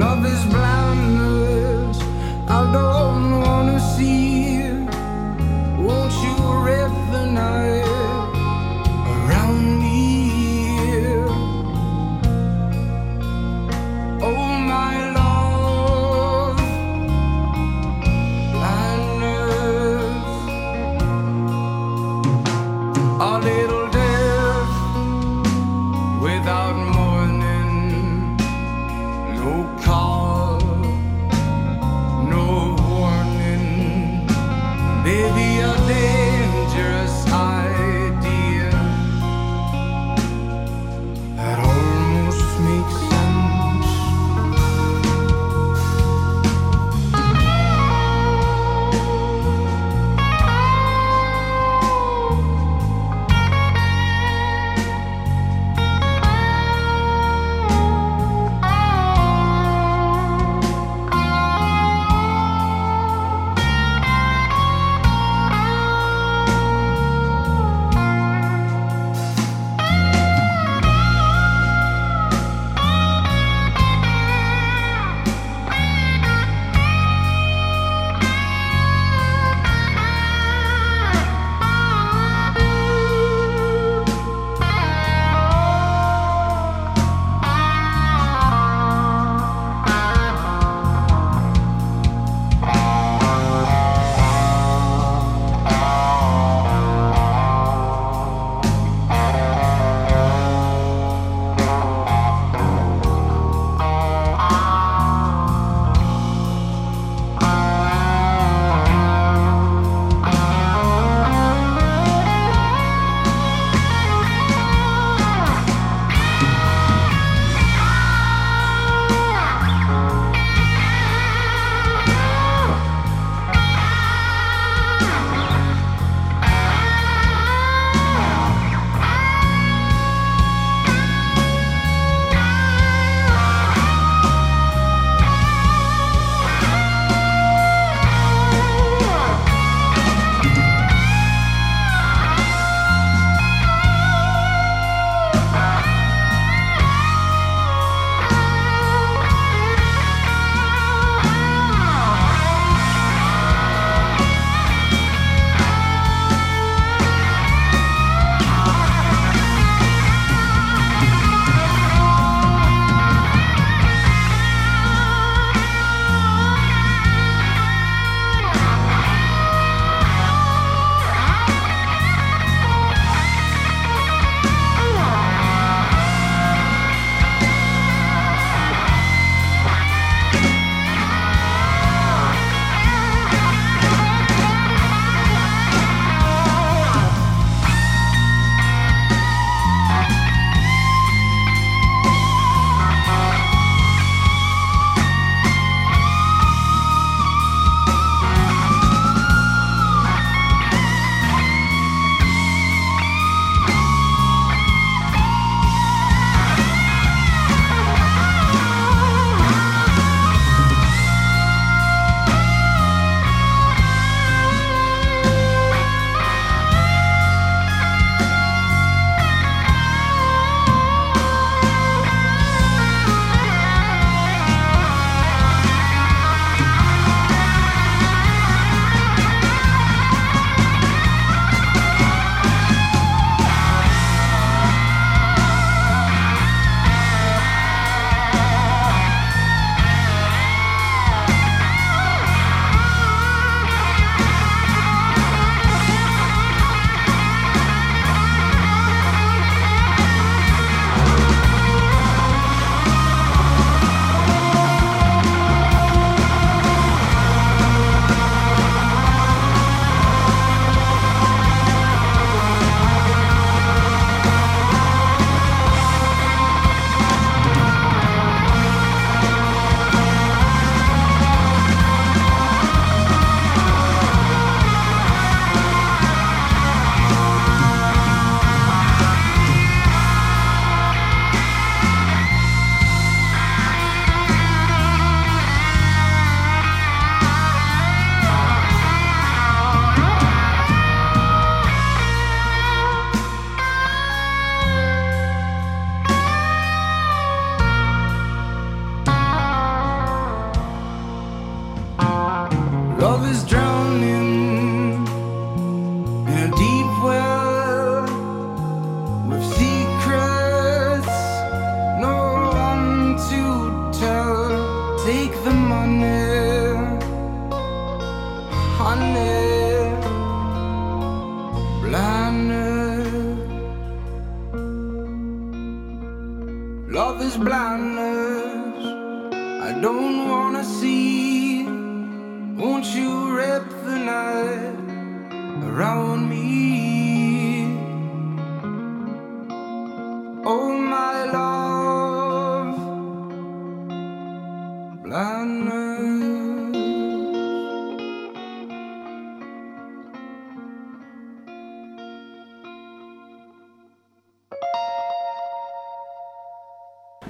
Love is blindness. I don't wanna see.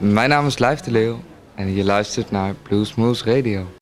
Mijn naam is Lijf de Leeuw en je luistert naar Blues Smooth Radio.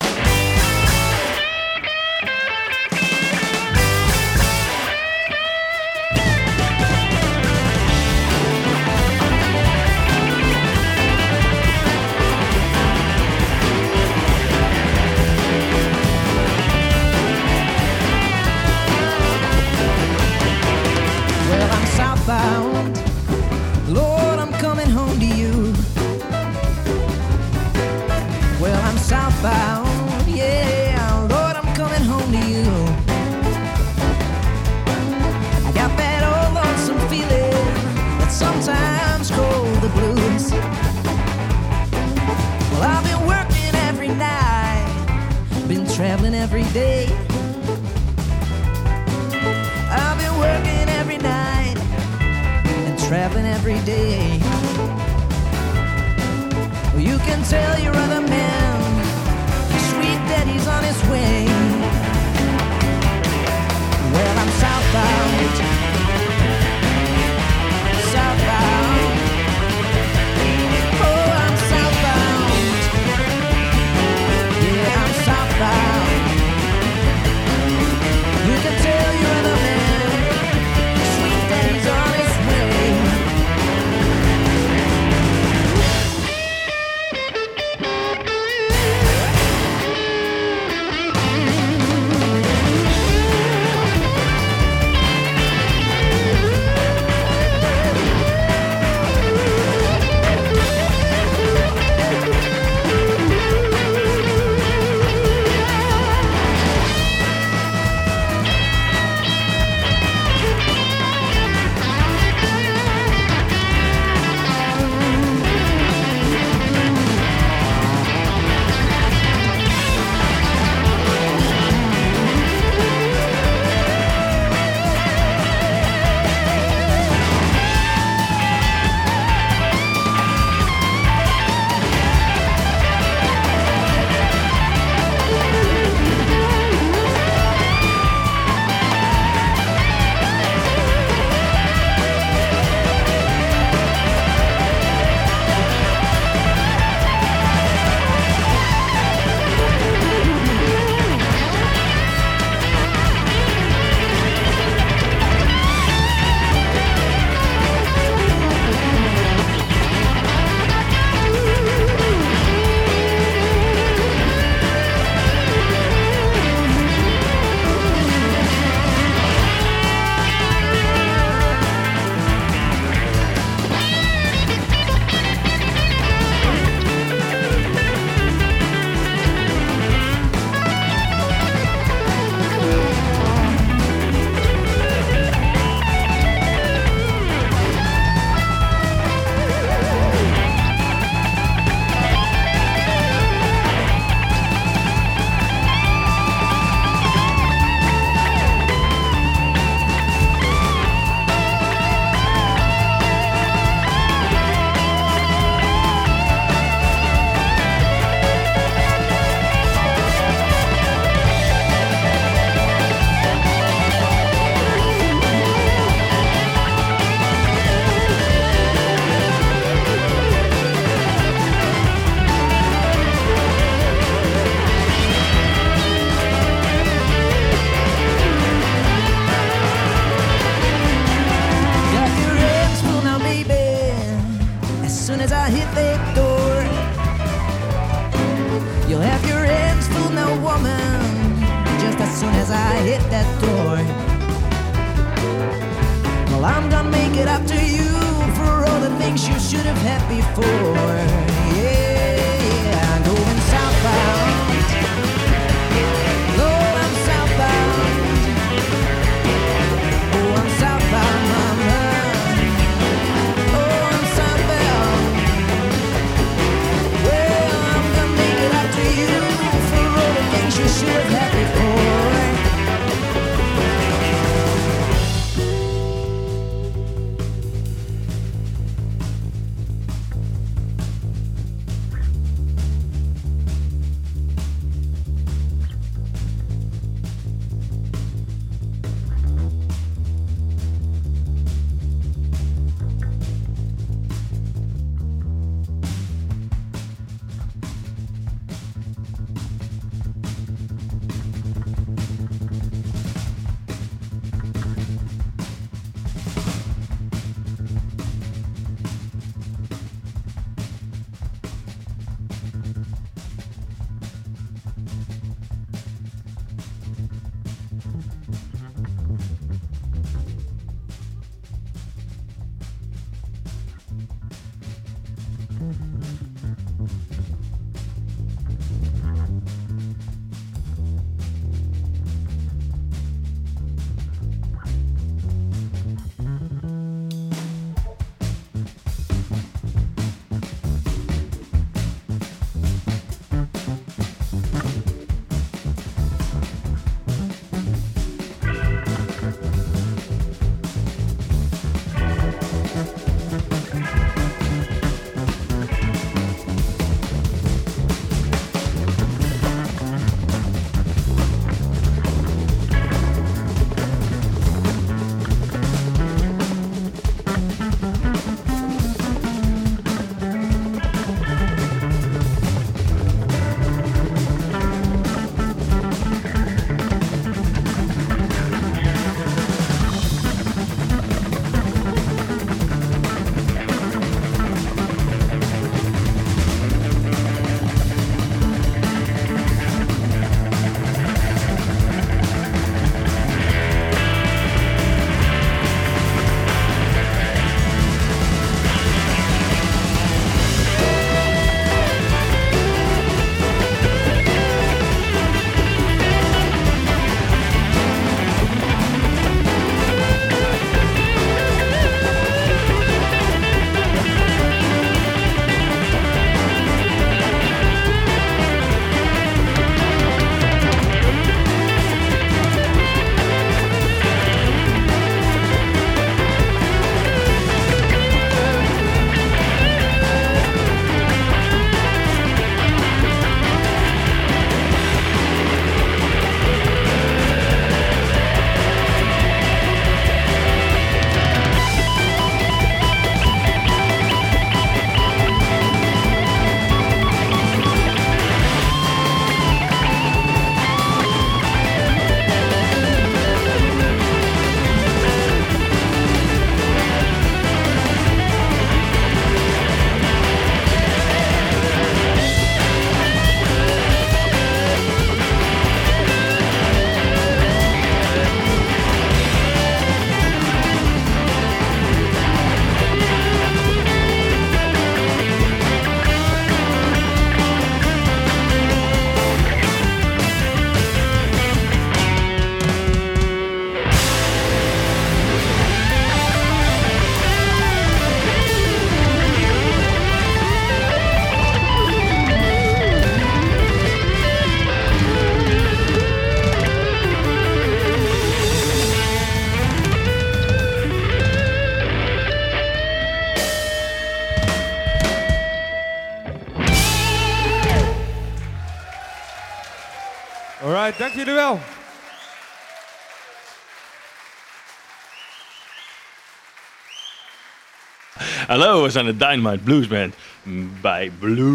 Hallo, we zijn de Dynamite Blues Band mm, bij Blues.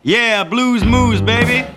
Yeah, blues moves, baby.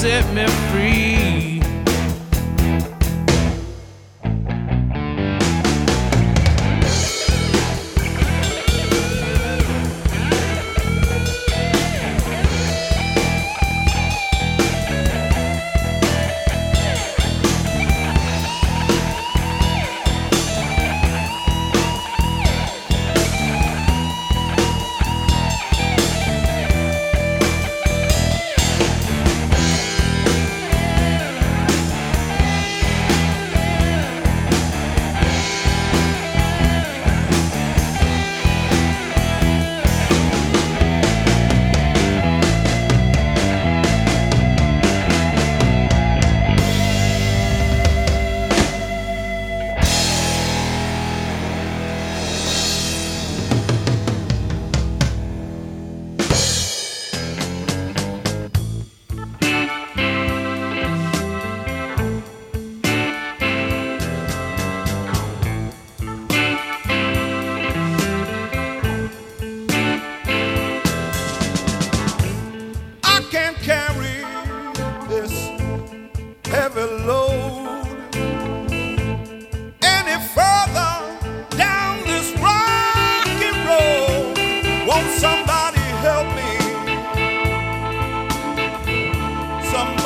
Set me free.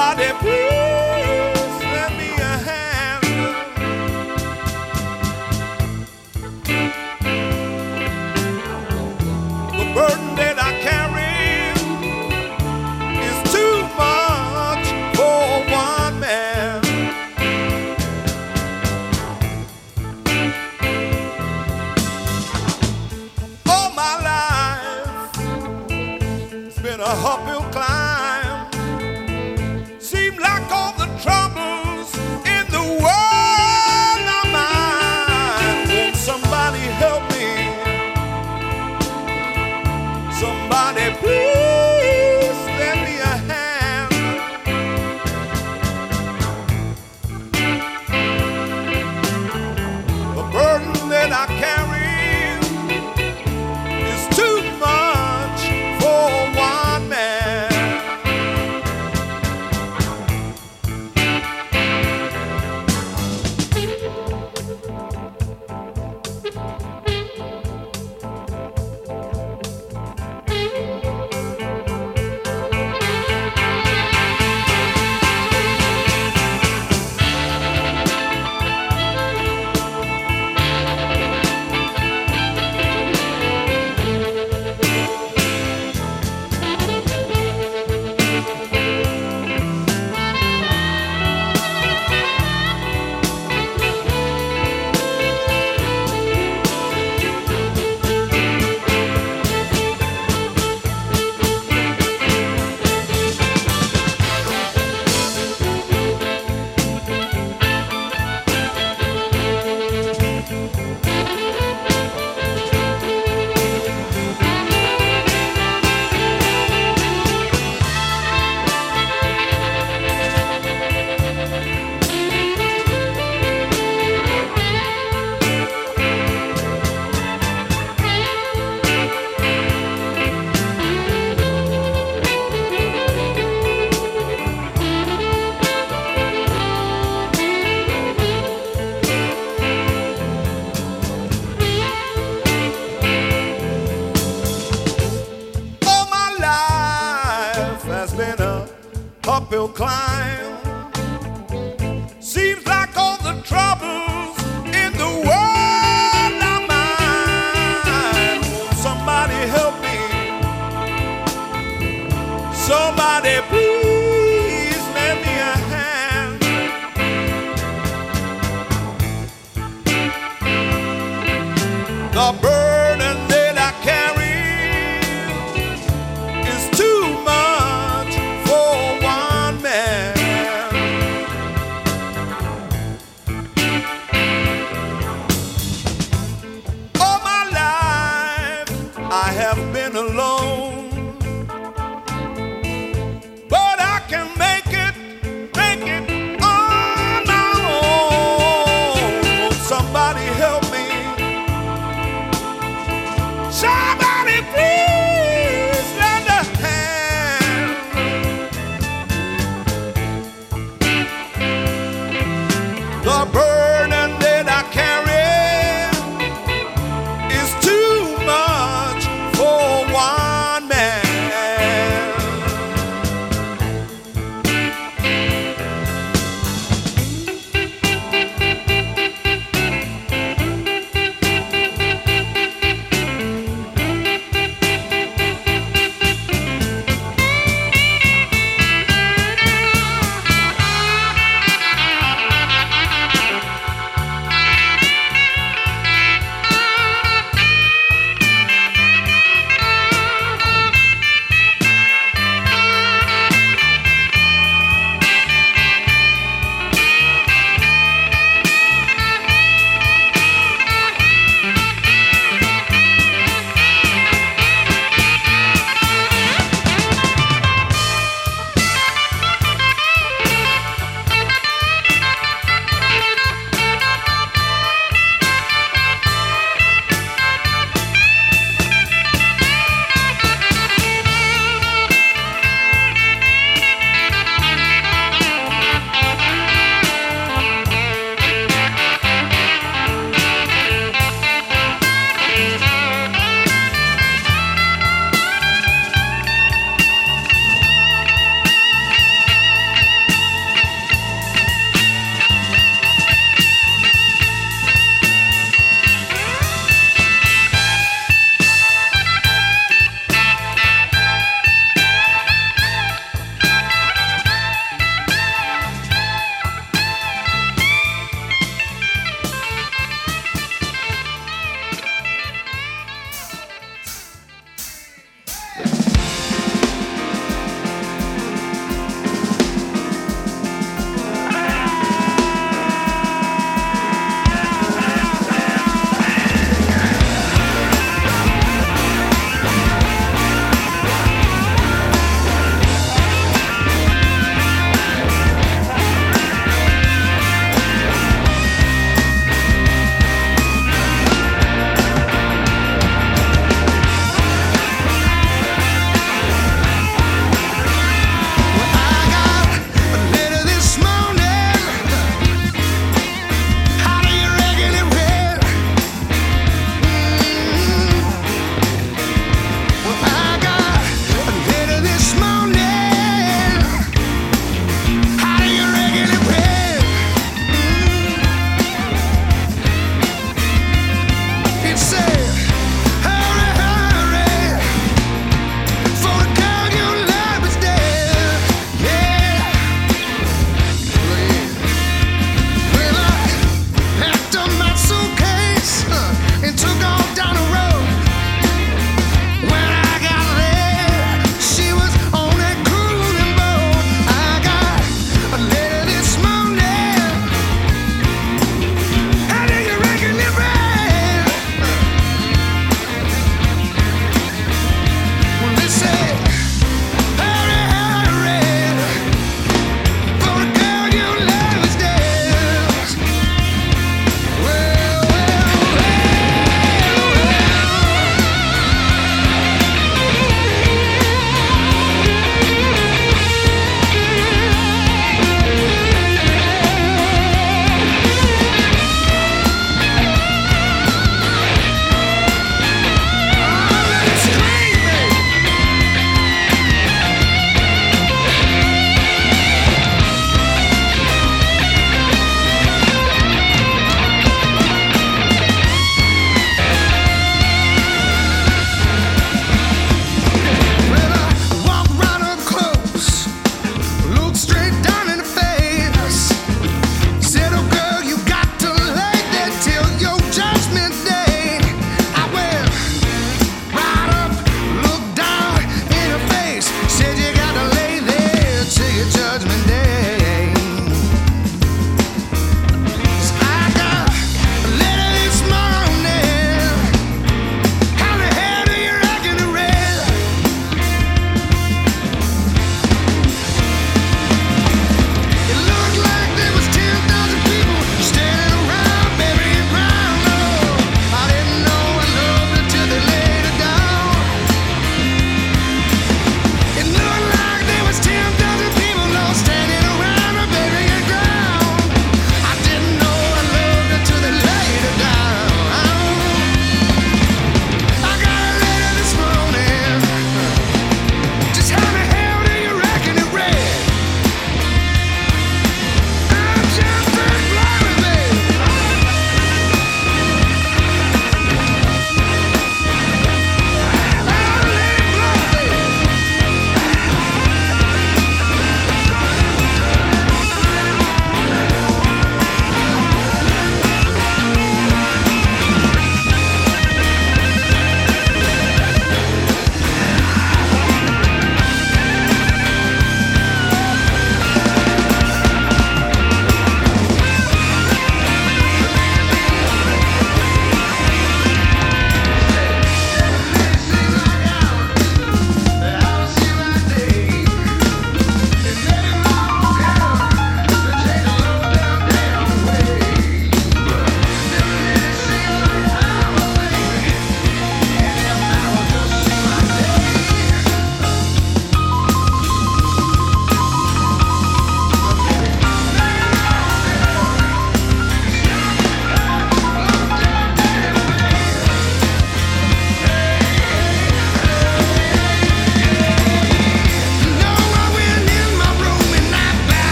body. Please.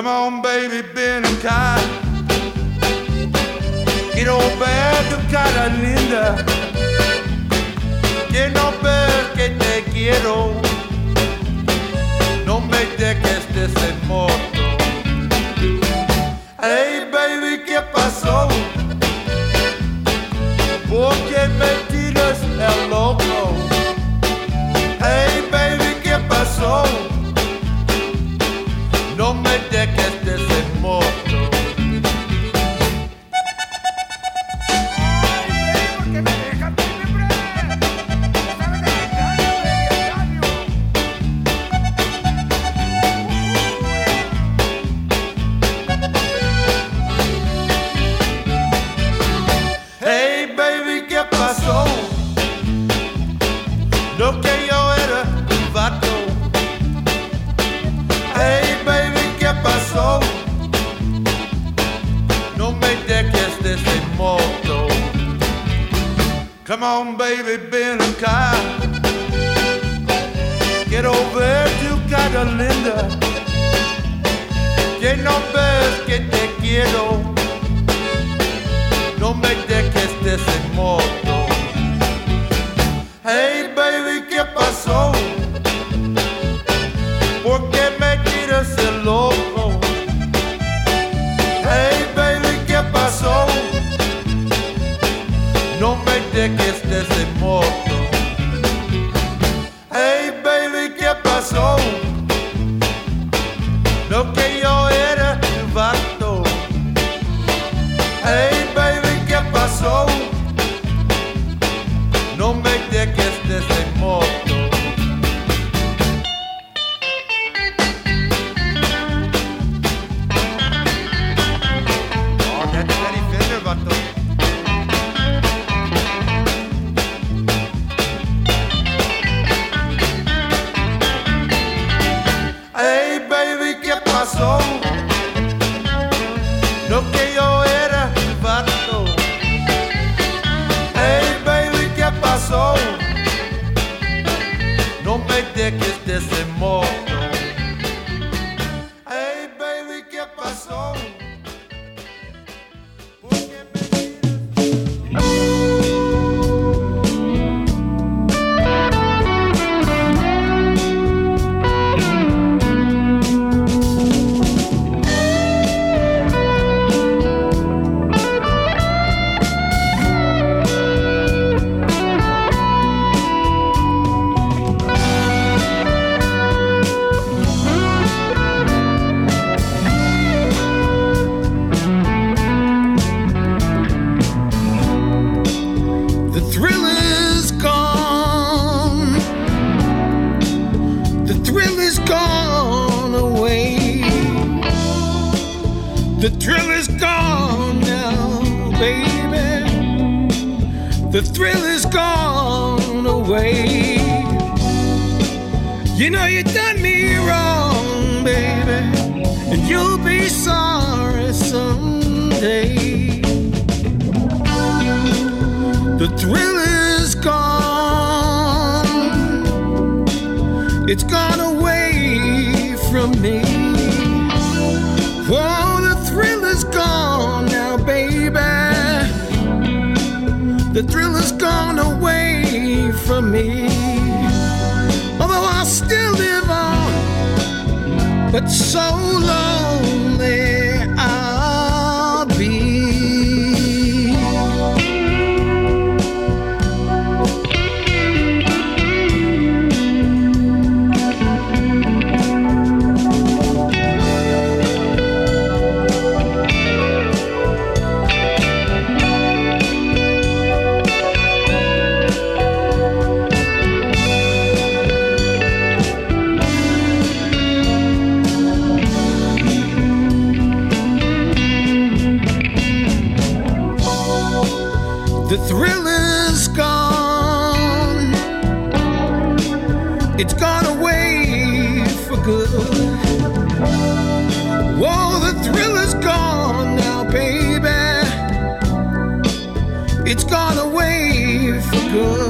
Come on, baby, Ben and Kai. Que no ver tu cara linda. Que no ver que te quiero. No me dejes de ser morto. Hey, baby, ¿qué pasó? ¿Por qué me tiras el loco? It's gone away from me. Oh, the thrill is gone now, baby. The thrill is gone away from me. Although I still live on, but so lonely. Good.